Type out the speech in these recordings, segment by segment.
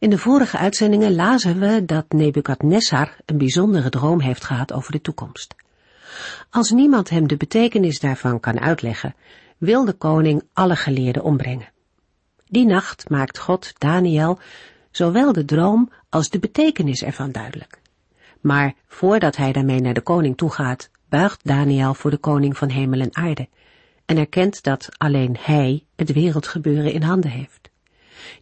In de vorige uitzendingen lazen we dat Nebukadnessar een bijzondere droom heeft gehad over de toekomst. Als niemand hem de betekenis daarvan kan uitleggen, wil de koning alle geleerden ombrengen. Die nacht maakt God Daniel zowel de droom als de betekenis ervan duidelijk. Maar voordat hij daarmee naar de koning toegaat, buigt Daniel voor de koning van hemel en aarde en erkent dat alleen hij het wereldgebeuren in handen heeft.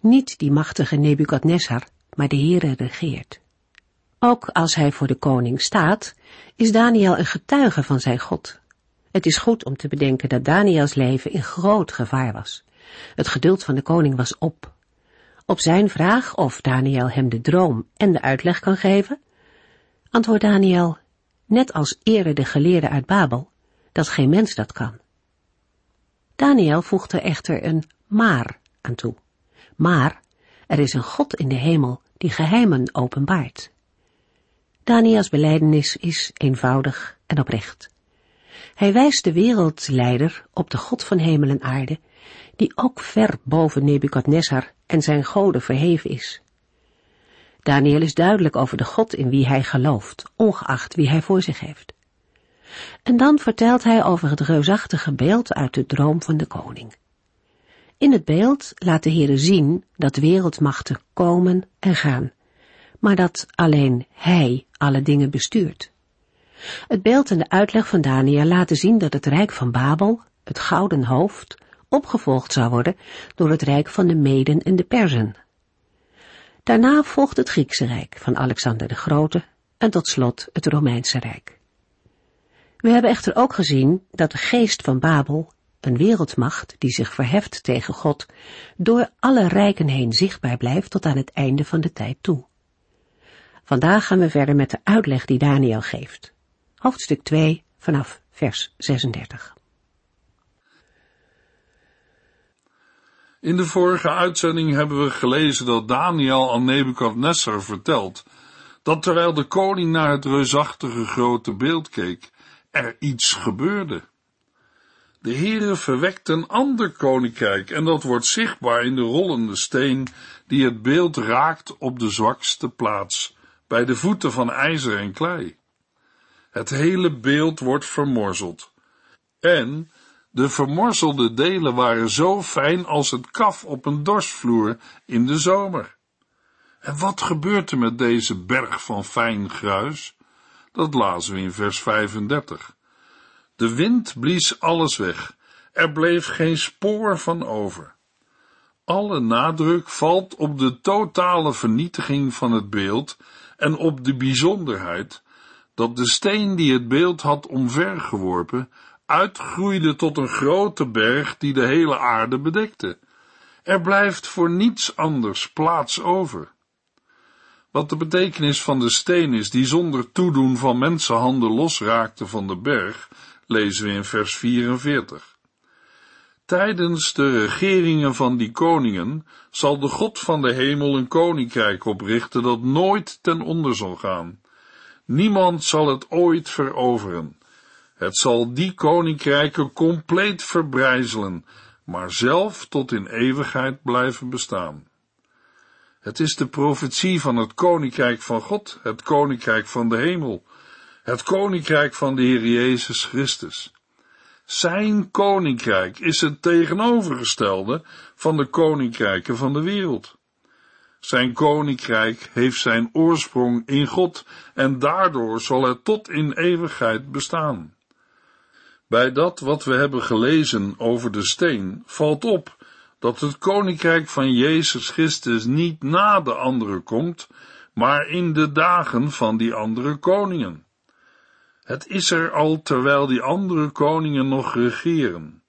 Niet die machtige Nebukadnessar, maar de Heere regeert. Ook als hij voor de koning staat, is Daniel een getuige van zijn God. Het is goed om te bedenken dat Daniels leven in groot gevaar was. Het geduld van de koning was op. Op zijn vraag of Daniel hem de droom en de uitleg kan geven, antwoordt Daniel, net als eerder de geleerde uit Babel, dat geen mens dat kan. Daniel voegt er echter een maar aan toe. Maar er is een God in de hemel die geheimen openbaart. Daniels beleidenis is eenvoudig en oprecht. Hij wijst de wereldleider op de God van hemel en aarde, die ook ver boven Nebukadnessar en zijn goden verheven is. Daniel is duidelijk over de God in wie hij gelooft, ongeacht wie hij voor zich heeft. En dan vertelt hij over het reusachtige beeld uit de droom van de koning. In het beeld laat de Heere zien dat wereldmachten komen en gaan, maar dat alleen Hij alle dingen bestuurt. Het beeld en de uitleg van Daniel laten zien dat het rijk van Babel, het gouden hoofd, opgevolgd zou worden door het rijk van de Meden en de Perzen. Daarna volgt het Griekse rijk van Alexander de Grote en tot slot het Romeinse rijk. We hebben echter ook gezien dat de geest van Babel, een wereldmacht die zich verheft tegen God, door alle rijken heen zichtbaar blijft tot aan het einde van de tijd toe. Vandaag gaan we verder met de uitleg die Daniel geeft. Hoofdstuk 2 vanaf vers 36. In de vorige uitzending hebben we gelezen dat Daniel aan Nebukadnessar vertelt dat terwijl de koning naar het reusachtige grote beeld keek, er iets gebeurde. De Heere verwekt een ander koninkrijk en dat wordt zichtbaar in de rollende steen die het beeld raakt op de zwakste plaats, bij de voeten van ijzer en klei. Het hele beeld wordt vermorzeld. En de vermorzelde delen waren zo fijn als het kaf op een dorsvloer in de zomer. En wat gebeurt er met deze berg van fijn gruis? Dat lazen we in vers 35. De wind blies alles weg. Er bleef geen spoor van over. Alle nadruk valt op de totale vernietiging van het beeld en op de bijzonderheid dat de steen die het beeld had omvergeworpen uitgroeide tot een grote berg die de hele aarde bedekte. Er blijft voor niets anders plaats over. Wat de betekenis van de steen is die zonder toedoen van mensenhanden losraakte van de berg, lezen we in vers 44. Tijdens de regeringen van die koningen zal de God van de hemel een koninkrijk oprichten dat nooit ten onder zal gaan. Niemand zal het ooit veroveren. Het zal die koninkrijken compleet verbrijzelen, maar zelf tot in eeuwigheid blijven bestaan. Het is de profetie van het koninkrijk van God, het koninkrijk van de hemel, het koninkrijk van de Heer Jezus Christus. Zijn koninkrijk is het tegenovergestelde van de koninkrijken van de wereld. Zijn koninkrijk heeft zijn oorsprong in God en daardoor zal het tot in eeuwigheid bestaan. Bij dat wat we hebben gelezen over de steen valt op dat het koninkrijk van Jezus Christus niet na de andere komt, maar in de dagen van die andere koningen. Het is er al terwijl die andere koningen nog regeren.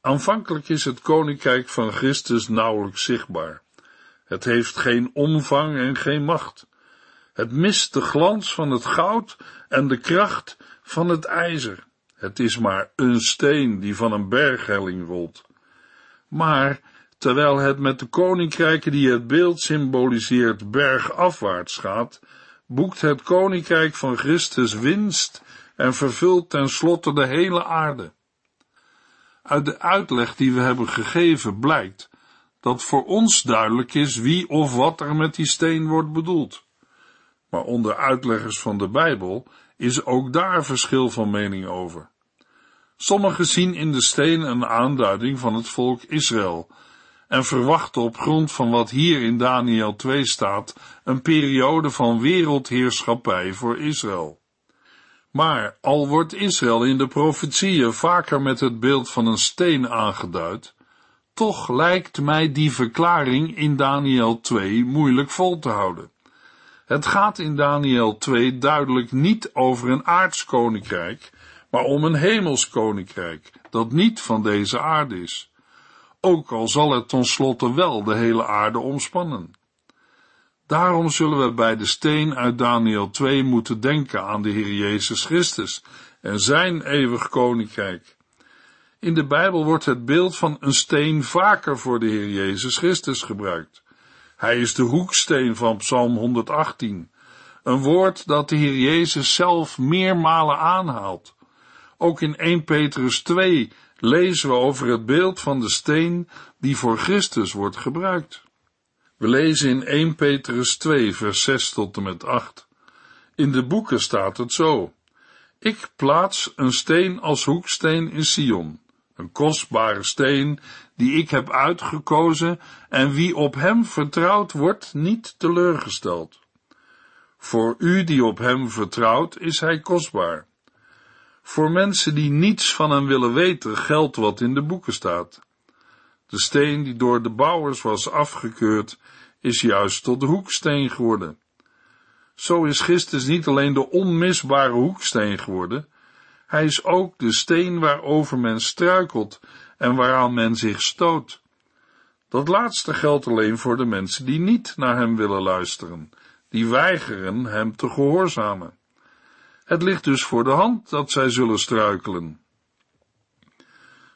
Aanvankelijk is het koninkrijk van Christus nauwelijks zichtbaar. Het heeft geen omvang en geen macht. Het mist de glans van het goud en de kracht van het ijzer. Het is maar een steen die van een berghelling rolt. Maar terwijl het met de koninkrijken die het beeld symboliseert bergafwaarts gaat, boekt het koninkrijk van Christus winst en vervult tenslotte de hele aarde. Uit de uitleg die we hebben gegeven blijkt dat voor ons duidelijk is wie of wat er met die steen wordt bedoeld. Maar onder uitleggers van de Bijbel is ook daar verschil van mening over. Sommigen zien in de steen een aanduiding van het volk Israël en verwachten op grond van wat hier in Daniel 2 staat een periode van wereldheerschappij voor Israël. Maar al wordt Israël in de profetieën vaker met het beeld van een steen aangeduid, toch lijkt mij die verklaring in Daniel 2 moeilijk vol te houden. Het gaat in Daniel 2 duidelijk niet over een aards koninkrijk, maar om een hemels koninkrijk, dat niet van deze aarde is. Ook al zal het tenslotte wel de hele aarde omspannen. Daarom zullen we bij de steen uit Daniel 2 moeten denken aan de Heer Jezus Christus en zijn eeuwig koninkrijk. In de Bijbel wordt het beeld van een steen vaker voor de Heer Jezus Christus gebruikt. Hij is de hoeksteen van Psalm 118, een woord dat de Heer Jezus zelf meermalen aanhaalt. Ook in 1 Petrus 2 lezen we over het beeld van de steen die voor Christus wordt gebruikt. We lezen in 1 Petrus 2, vers 6 tot en met 8. In de boeken staat het zo. Ik plaats een steen als hoeksteen in Sion, een kostbare steen die ik heb uitgekozen en wie op hem vertrouwd wordt niet teleurgesteld. Voor u die op hem vertrouwt is hij kostbaar. Voor mensen die niets van hem willen weten geldt wat in de boeken staat. De steen die door de bouwers was afgekeurd, is juist tot de hoeksteen geworden. Zo is Christus niet alleen de onmisbare hoeksteen geworden, hij is ook de steen waarover men struikelt en waaraan men zich stoot. Dat laatste geldt alleen voor de mensen die niet naar hem willen luisteren, die weigeren hem te gehoorzamen. Het ligt dus voor de hand dat zij zullen struikelen.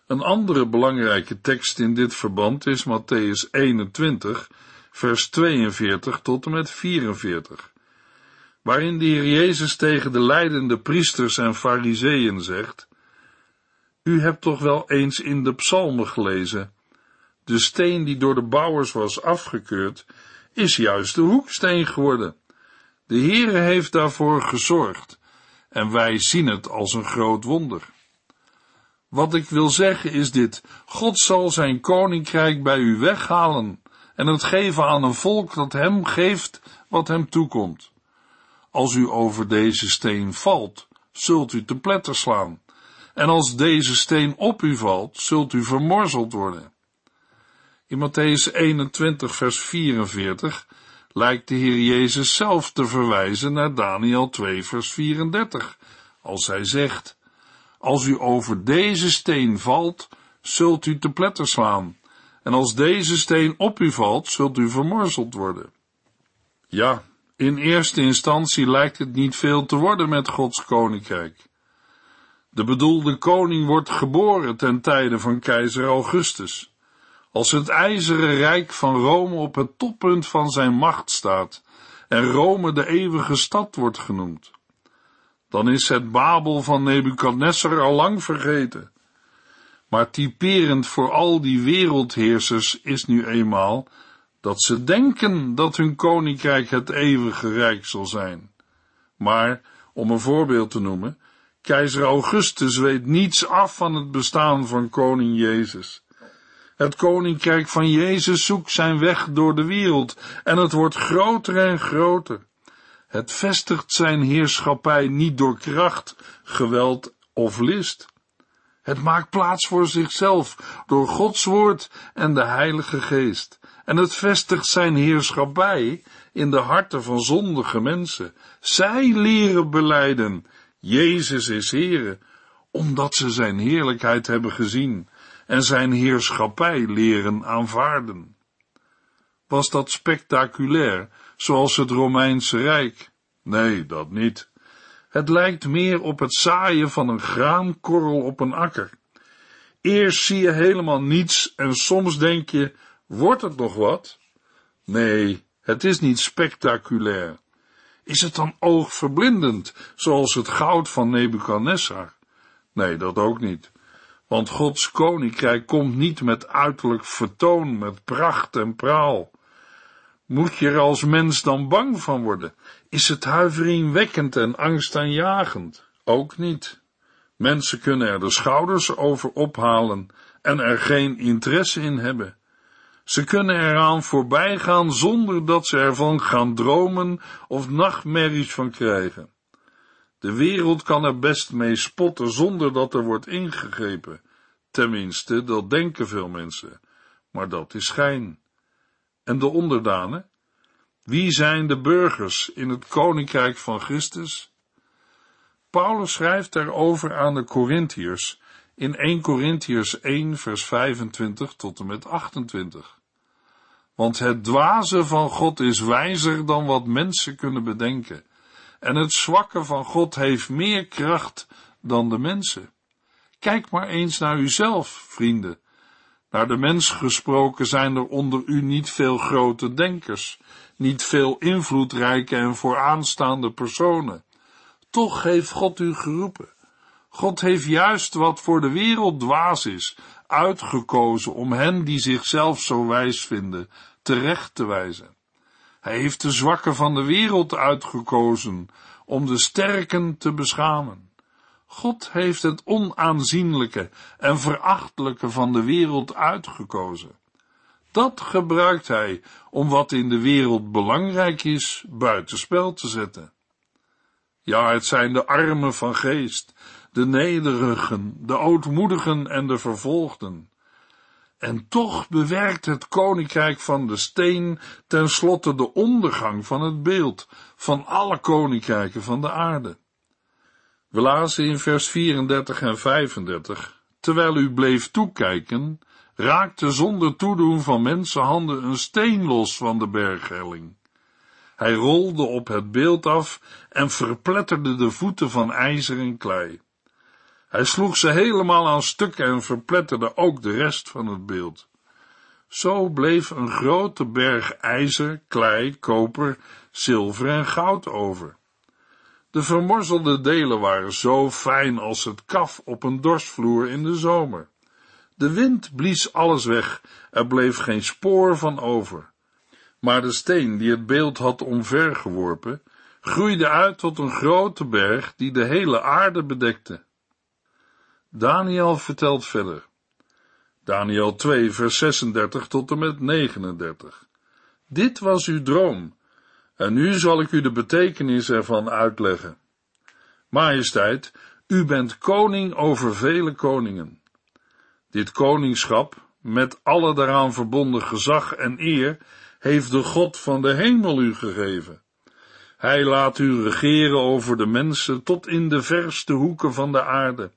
Een andere belangrijke tekst in dit verband is Matthäus 21, vers 42 tot en met 44, waarin de Heer Jezus tegen de leidende priesters en fariseeën zegt, U hebt toch wel eens in de psalmen gelezen, de steen die door de bouwers was afgekeurd, is juist de hoeksteen geworden. De Heere heeft daarvoor gezorgd, en wij zien het als een groot wonder. Wat ik wil zeggen is dit, God zal zijn koninkrijk bij u weghalen en het geven aan een volk dat hem geeft wat hem toekomt. Als u over deze steen valt, zult u te pletter slaan, en als deze steen op u valt, zult u vermorzeld worden. In Matthäus 21, vers 44 lijkt de Heer Jezus zelf te verwijzen naar Daniel 2, vers 34, als hij zegt, als u over deze steen valt, zult u te pletter slaan, en als deze steen op u valt, zult u vermorzeld worden. Ja, in eerste instantie lijkt het niet veel te worden met Gods koninkrijk. De bedoelde koning wordt geboren ten tijde van keizer Augustus. Als het ijzeren rijk van Rome op het toppunt van zijn macht staat en Rome de eeuwige stad wordt genoemd, dan is het Babel van Nebukadnessar al lang vergeten. Maar typerend voor al die wereldheersers is nu eenmaal dat ze denken dat hun koninkrijk het eeuwige rijk zal zijn. Maar, om een voorbeeld te noemen, keizer Augustus weet niets af van het bestaan van koning Jezus. Het koninkrijk van Jezus zoekt zijn weg door de wereld en het wordt groter en groter. Het vestigt zijn heerschappij niet door kracht, geweld of list. Het maakt plaats voor zichzelf door Gods woord en de Heilige Geest. En het vestigt zijn heerschappij in de harten van zondige mensen. Zij leren beleiden, Jezus is Heere, omdat ze zijn heerlijkheid hebben gezien en zijn heerschappij leren aanvaarden. Was dat spectaculair, zoals het Romeinse Rijk? Nee, dat niet. Het lijkt meer op het zaaien van een graankorrel op een akker. Eerst zie je helemaal niets en soms denk je, wordt het nog wat? Nee, het is niet spectaculair. Is het dan oogverblindend, zoals het goud van Nebuchadnezzar? Nee, dat ook niet. Want Gods koninkrijk komt niet met uiterlijk vertoon, met pracht en praal. Moet je er als mens dan bang van worden? Is het huiveringwekkend en angstaanjagend? Ook niet. Mensen kunnen er de schouders over ophalen en er geen interesse in hebben. Ze kunnen eraan voorbij gaan zonder dat ze ervan gaan dromen of nachtmerries van krijgen. De wereld kan er best mee spotten zonder dat er wordt ingegrepen. Tenminste, dat denken veel mensen. Maar dat is schijn. En de onderdanen? Wie zijn de burgers in het koninkrijk van Christus? Paulus schrijft daarover aan de Corinthiërs in 1 Corinthiërs 1 vers 25 tot en met 28. Want het dwaze van God is wijzer dan wat mensen kunnen bedenken. En het zwakke van God heeft meer kracht dan de mensen. Kijk maar eens naar uzelf, vrienden. Naar de mens gesproken zijn er onder u niet veel grote denkers, niet veel invloedrijke en vooraanstaande personen. Toch heeft God u geroepen. God heeft juist wat voor de wereld dwaas is, uitgekozen om hen die zichzelf zo wijs vinden, terecht te wijzen. Hij heeft de zwakken van de wereld uitgekozen om de sterken te beschamen. God heeft het onaanzienlijke en verachtelijke van de wereld uitgekozen. Dat gebruikt hij om wat in de wereld belangrijk is buitenspel te zetten. Ja, het zijn de armen van geest, de nederigen, de ootmoedigen en de vervolgden. En toch bewerkt het koninkrijk van de steen tenslotte de ondergang van het beeld van alle koninkrijken van de aarde. We lazen in vers 34 en 35, terwijl u bleef toekijken, raakte zonder toedoen van mensenhanden een steen los van de berghelling. Hij rolde op het beeld af en verpletterde de voeten van ijzer en klei. Hij sloeg ze helemaal aan stukken en verpletterde ook de rest van het beeld. Zo bleef een grote berg ijzer, klei, koper, zilver en goud over. De vermorzelde delen waren zo fijn als het kaf op een dorsvloer in de zomer. De wind blies alles weg, er bleef geen spoor van over. Maar de steen die het beeld had omvergeworpen, groeide uit tot een grote berg die de hele aarde bedekte. Daniel vertelt verder. Daniel 2, vers 36 tot en met 39. Dit was uw droom, en nu zal ik u de betekenis ervan uitleggen. Majesteit, u bent koning over vele koningen. Dit koningschap, met alle daaraan verbonden gezag en eer, heeft de God van de hemel u gegeven. Hij laat u regeren over de mensen tot in de verste hoeken van de aarde.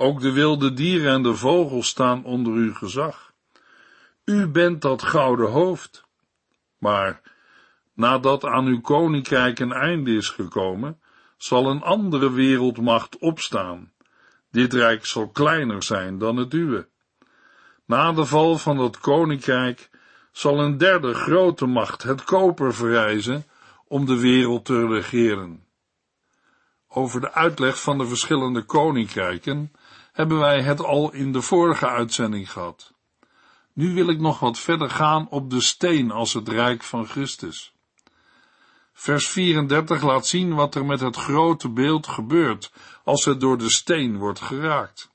Ook de wilde dieren en de vogels staan onder uw gezag. U bent dat gouden hoofd. Maar nadat aan uw koninkrijk een einde is gekomen, zal een andere wereldmacht opstaan. Dit rijk zal kleiner zijn dan het uwe. Na de val van dat koninkrijk zal een derde grote macht het koper verrijzen om de wereld te regeren. Over de uitleg van de verschillende koninkrijken hebben wij het al in de vorige uitzending gehad. Nu wil ik nog wat verder gaan op de steen als het rijk van Christus. Vers 34 laat zien wat er met het grote beeld gebeurt als het door de steen wordt geraakt.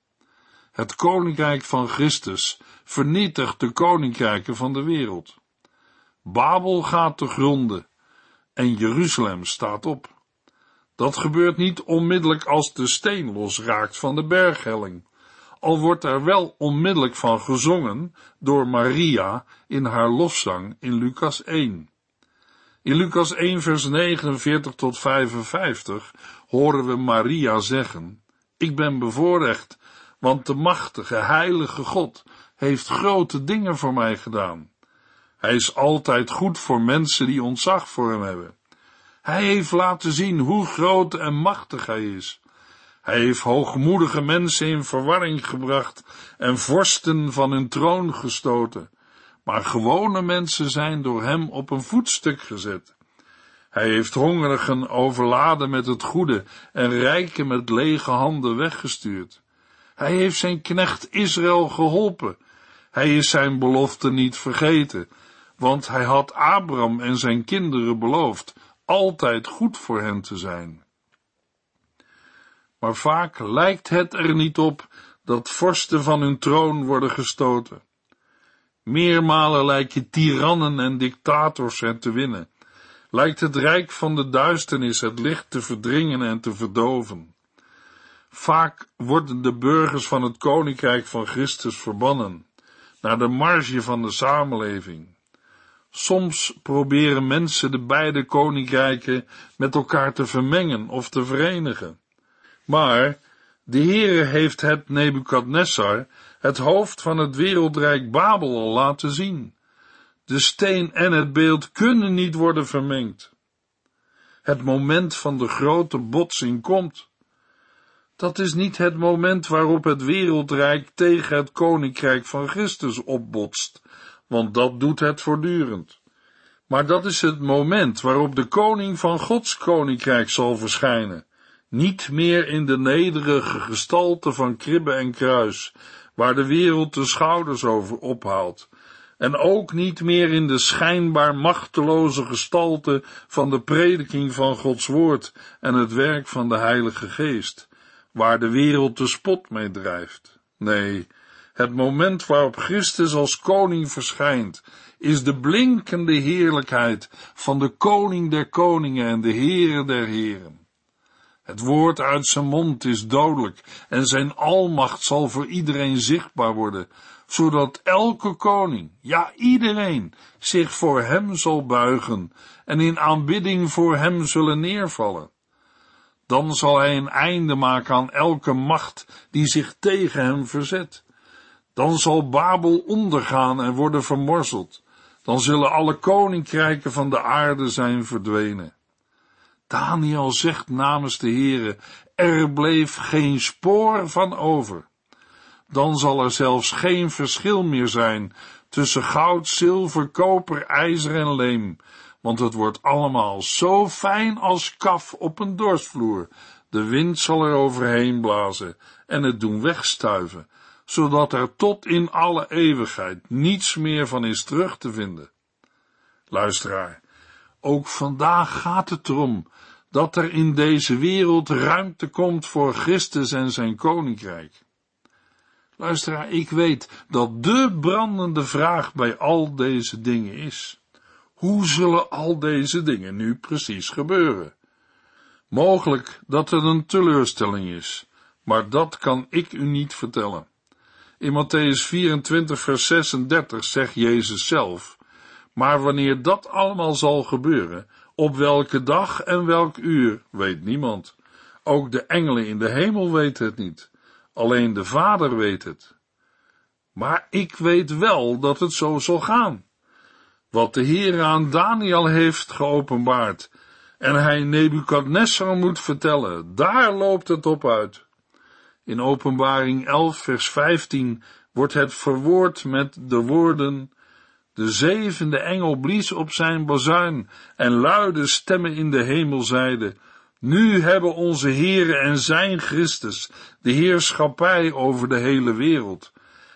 Het koninkrijk van Christus vernietigt de koninkrijken van de wereld. Babel gaat te gronden en Jeruzalem staat op. Dat gebeurt niet onmiddellijk als de steen losraakt van de berghelling, al wordt er wel onmiddellijk van gezongen door Maria in haar lofzang in Lucas 1. In Lucas 1 vers 49 tot 55 horen we Maria zeggen, ik ben bevoorrecht, want de machtige, heilige God heeft grote dingen voor mij gedaan. Hij is altijd goed voor mensen die ontzag voor hem hebben. Hij heeft laten zien hoe groot en machtig hij is. Hij heeft hoogmoedige mensen in verwarring gebracht en vorsten van hun troon gestoten. Maar gewone mensen zijn door hem op een voetstuk gezet. Hij heeft hongerigen overladen met het goede en rijken met lege handen weggestuurd. Hij heeft zijn knecht Israël geholpen. Hij is zijn belofte niet vergeten, want hij had Abraham en zijn kinderen beloofd altijd goed voor hen te zijn. Maar vaak lijkt het er niet op dat vorsten van hun troon worden gestoten. Meermalen lijken tirannen en dictators hen te winnen. Lijkt het rijk van de duisternis het licht te verdringen en te verdoven. Vaak worden de burgers van het koninkrijk van Christus verbannen, naar de marge van de samenleving. Soms proberen mensen de beide koninkrijken met elkaar te vermengen of te verenigen. Maar de Heere heeft het Nebukadnessar, het hoofd van het wereldrijk Babel, al laten zien. De steen en het beeld kunnen niet worden vermengd. Het moment van de grote botsing komt. Dat is niet het moment waarop het wereldrijk tegen het koninkrijk van Christus opbotst, want dat doet het voortdurend. Maar dat is het moment waarop de koning van Gods koninkrijk zal verschijnen, niet meer in de nederige gestalte van kribbe en kruis, waar de wereld de schouders over ophaalt, en ook niet meer in de schijnbaar machteloze gestalte van de prediking van Gods woord en het werk van de Heilige Geest, waar de wereld de spot mee drijft. Nee, het moment waarop Christus als koning verschijnt, is de blinkende heerlijkheid van de koning der koningen en de heren der heren. Het woord uit zijn mond is dodelijk en zijn almacht zal voor iedereen zichtbaar worden, zodat elke koning, ja iedereen, zich voor hem zal buigen en in aanbidding voor hem zullen neervallen. Dan zal hij een einde maken aan elke macht die zich tegen hem verzet. Dan zal Babel ondergaan en worden vermorzeld. Dan zullen alle koninkrijken van de aarde zijn verdwenen. Daniel zegt namens de Heere, er bleef geen spoor van over. Dan zal er zelfs geen verschil meer zijn tussen goud, zilver, koper, ijzer en leem, want het wordt allemaal zo fijn als kaf op een dorstvloer. De wind zal er overheen blazen en het doen wegstuiven, zodat er tot in alle eeuwigheid niets meer van is terug te vinden. Luisteraar, ook vandaag gaat het erom dat er in deze wereld ruimte komt voor Christus en zijn koninkrijk. Luisteraar, ik weet dat de brandende vraag bij al deze dingen is. Hoe zullen al deze dingen nu precies gebeuren? Mogelijk dat het een teleurstelling is, maar dat kan ik u niet vertellen. In Matthäus 24, vers 36 zegt Jezus zelf, maar wanneer dat allemaal zal gebeuren, op welke dag en welk uur, weet niemand. Ook de engelen in de hemel weten het niet. Alleen de Vader weet het. Maar ik weet wel dat het zo zal gaan. Wat de Heer aan Daniel heeft geopenbaard en hij Nebukadnessar moet vertellen, daar loopt het op uit. In openbaring 11 vers 15 wordt het verwoord met de woorden de zevende engel blies op zijn bazuin en luide stemmen in de hemel zeiden, nu hebben onze Heere en zijn Christus de heerschappij over de hele wereld.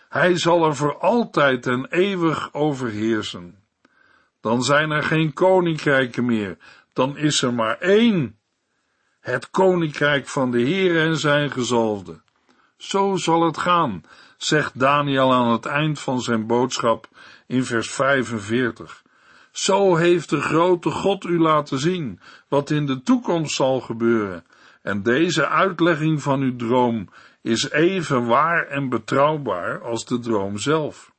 Hij zal er voor altijd en eeuwig overheersen. Dan zijn er geen koninkrijken meer, dan is er maar één. Het koninkrijk van de Heere en zijn gezalfde. Zo zal het gaan, zegt Daniel aan het eind van zijn boodschap in vers 45. Zo heeft de grote God u laten zien wat in de toekomst zal gebeuren. En deze uitlegging van uw droom is even waar en betrouwbaar als de droom zelf.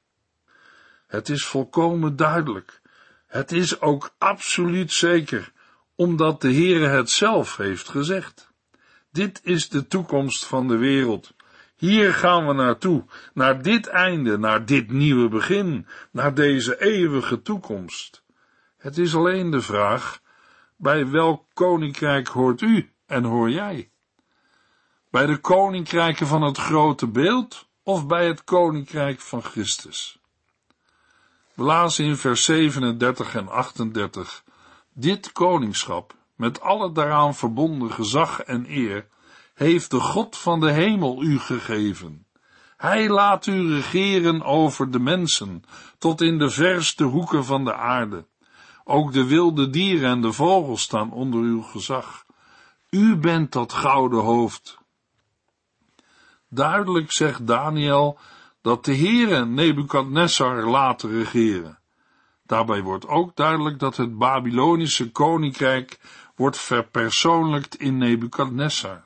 Het is volkomen duidelijk. Het is ook absoluut zeker, omdat de Heere het zelf heeft gezegd. Dit is de toekomst van de wereld. Hier gaan we naartoe, naar dit einde, naar dit nieuwe begin, naar deze eeuwige toekomst. Het is alleen de vraag, bij welk koninkrijk hoort u en hoor jij? Bij de koninkrijken van het grote beeld of bij het koninkrijk van Christus? We in vers 37 en 38, dit koningschap, met alle daaraan verbonden gezag en eer, heeft de God van de hemel u gegeven. Hij laat u regeren over de mensen, tot in de verste hoeken van de aarde. Ook de wilde dieren en de vogels staan onder uw gezag. U bent dat gouden hoofd. Duidelijk zegt Daniel dat de Heere Nebukadnessar laat regeren. Daarbij wordt ook duidelijk dat het Babylonische koninkrijk wordt verpersoonlijkt in Nebukadnessar.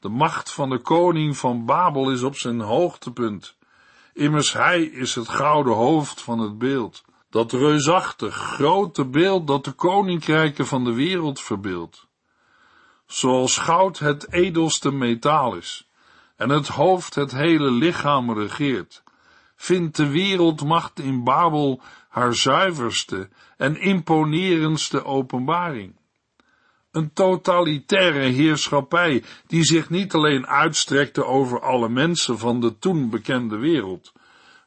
De macht van de koning van Babel is op zijn hoogtepunt. Immers hij is het gouden hoofd van het beeld, dat reusachtig, grote beeld dat de koninkrijken van de wereld verbeeldt. Zoals goud het edelste metaal is, en het hoofd het hele lichaam regeert, vindt de wereldmacht in Babel haar zuiverste en imponerendste openbaring. Een totalitaire heerschappij die zich niet alleen uitstrekte over alle mensen van de toen bekende wereld,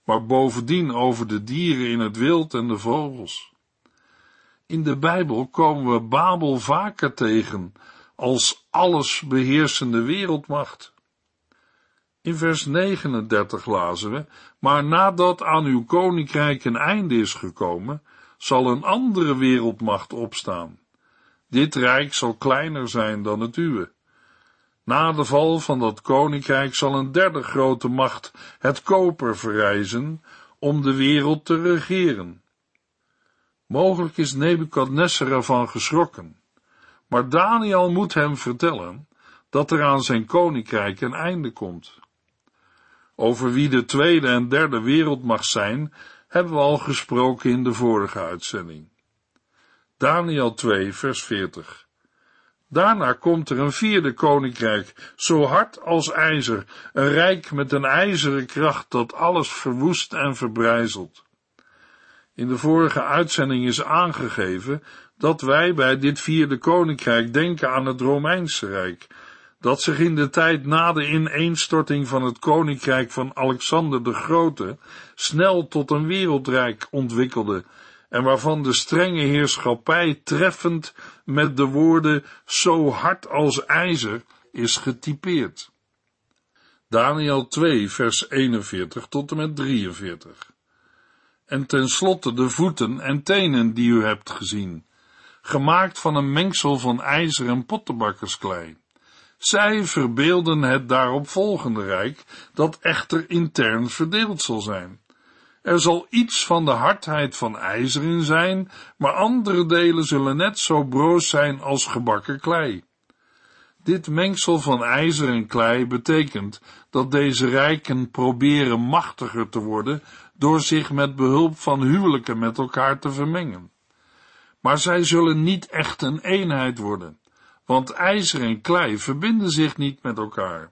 maar bovendien over de dieren in het wild en de vogels. In de Bijbel komen we Babel vaker tegen als alles beheersende wereldmacht. In vers 39 lazen we, maar nadat aan uw koninkrijk een einde is gekomen, zal een andere wereldmacht opstaan. Dit rijk zal kleiner zijn dan het uwe. Na de val van dat koninkrijk zal een derde grote macht, het koper, verrijzen om de wereld te regeren. Mogelijk is Nebukadnessar ervan geschrokken, maar Daniel moet hem vertellen dat er aan zijn koninkrijk een einde komt. Over wie de tweede en derde wereldmacht zijn, hebben we al gesproken in de vorige uitzending. Daniel 2, vers 40. Daarna komt er een vierde koninkrijk, zo hard als ijzer, een rijk met een ijzeren kracht dat alles verwoest en verbrijzelt. In de vorige uitzending is aangegeven dat wij bij dit vierde koninkrijk denken aan het Romeinse Rijk, dat zich in de tijd na de ineenstorting van het koninkrijk van Alexander de Grote snel tot een wereldrijk ontwikkelde en waarvan de strenge heerschappij treffend met de woorden zo hard als ijzer is getypeerd. Daniel 2 vers 41 tot en met 43. En tenslotte de voeten en tenen die u hebt gezien, gemaakt van een mengsel van ijzer en pottenbakkersklei. Zij verbeelden het daarop volgende rijk, dat echter intern verdeeld zal zijn. Er zal iets van de hardheid van ijzer in zijn, maar andere delen zullen net zo broos zijn als gebakken klei. Dit mengsel van ijzer en klei betekent dat deze rijken proberen machtiger te worden door zich met behulp van huwelijken met elkaar te vermengen. Maar zij zullen niet echt een eenheid worden, want ijzer en klei verbinden zich niet met elkaar.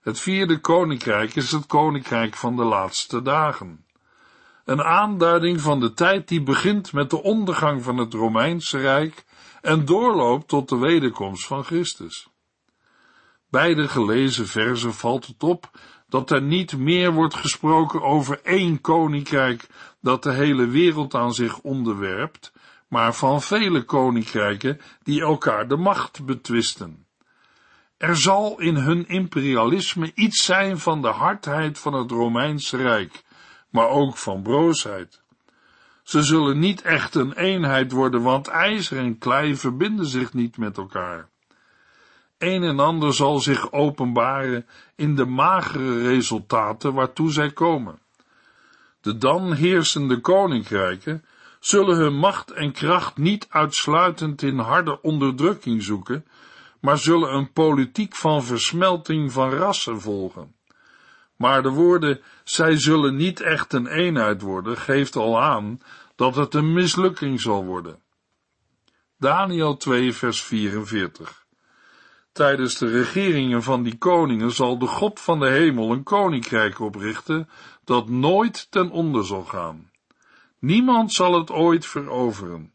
Het vierde koninkrijk is het koninkrijk van de laatste dagen. Een aanduiding van de tijd die begint met de ondergang van het Romeinse Rijk en doorloopt tot de wederkomst van Christus. Bij de gelezen verzen valt het op dat er niet meer wordt gesproken over één koninkrijk dat de hele wereld aan zich onderwerpt, maar van vele koninkrijken die elkaar de macht betwisten. Er zal in hun imperialisme iets zijn van de hardheid van het Romeinse Rijk, maar ook van broosheid. Ze zullen niet echt een eenheid worden, want ijzer en klei verbinden zich niet met elkaar. Een en ander zal zich openbaren in de magere resultaten waartoe zij komen. De dan heersende koninkrijken zullen hun macht en kracht niet uitsluitend in harde onderdrukking zoeken, maar zullen een politiek van versmelting van rassen volgen. Maar de woorden, zij zullen niet echt een eenheid worden, geeft al aan dat het een mislukking zal worden. Daniel 2 vers 44 Tijdens de regeringen van die koningen zal de God van de hemel een koninkrijk oprichten dat nooit ten onder zal gaan. Niemand zal het ooit veroveren.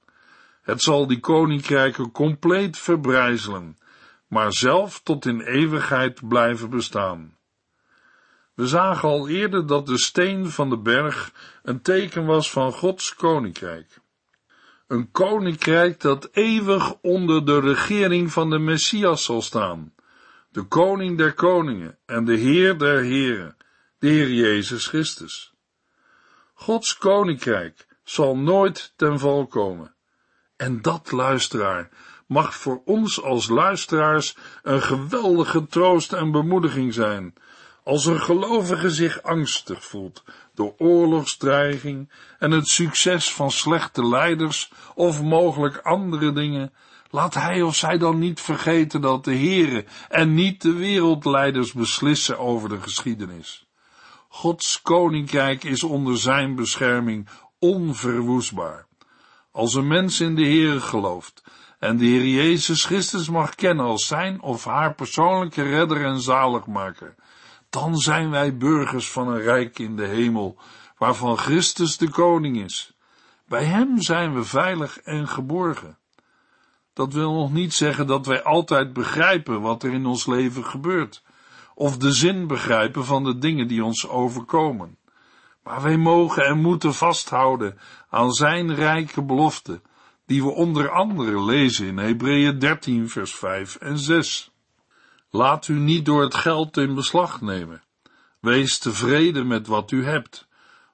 Het zal die koninkrijken compleet verbrijzelen, maar zelf tot in eeuwigheid blijven bestaan. We zagen al eerder dat de steen van de berg een teken was van Gods koninkrijk. Een koninkrijk dat eeuwig onder de regering van de Messias zal staan, de koning der koningen en de Heer der heren, de Heer Jezus Christus. Gods koninkrijk zal nooit ten val komen. En dat, luisteraar, mag voor ons als luisteraars een geweldige troost en bemoediging zijn, als een gelovige zich angstig voelt door oorlogsdreiging en het succes van slechte leiders of mogelijk andere dingen, laat hij of zij dan niet vergeten dat de Heere en niet de wereldleiders beslissen over de geschiedenis. Gods koninkrijk is onder zijn bescherming onverwoestbaar. Als een mens in de Heere gelooft en de Heer Jezus Christus mag kennen als zijn of haar persoonlijke redder en zaligmaker, dan zijn wij burgers van een rijk in de hemel, waarvan Christus de koning is. Bij hem zijn we veilig en geborgen. Dat wil nog niet zeggen dat wij altijd begrijpen wat er in ons leven gebeurt, of de zin begrijpen van de dingen die ons overkomen. Maar wij mogen en moeten vasthouden aan zijn rijke belofte, die we onder andere lezen in Hebreeën 13 vers 5 en 6. Laat u niet door het geld in beslag nemen. Wees tevreden met wat u hebt,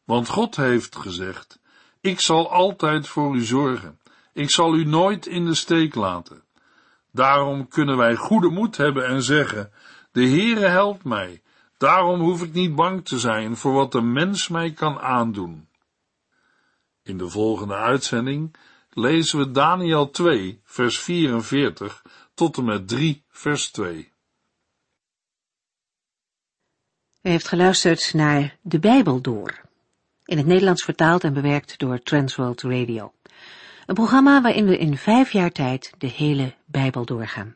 want God heeft gezegd, ik zal altijd voor u zorgen. Ik zal u nooit in de steek laten. Daarom kunnen wij goede moed hebben en zeggen, de Heere helpt mij. Daarom hoef ik niet bang te zijn voor wat de mens mij kan aandoen. In de volgende uitzending lezen we Daniel 2, vers 44 tot en met 3, vers 2. U heeft geluisterd naar De Bijbel Door, in het Nederlands vertaald en bewerkt door Transworld Radio. Een programma waarin we in vijf jaar tijd de hele Bijbel doorgaan.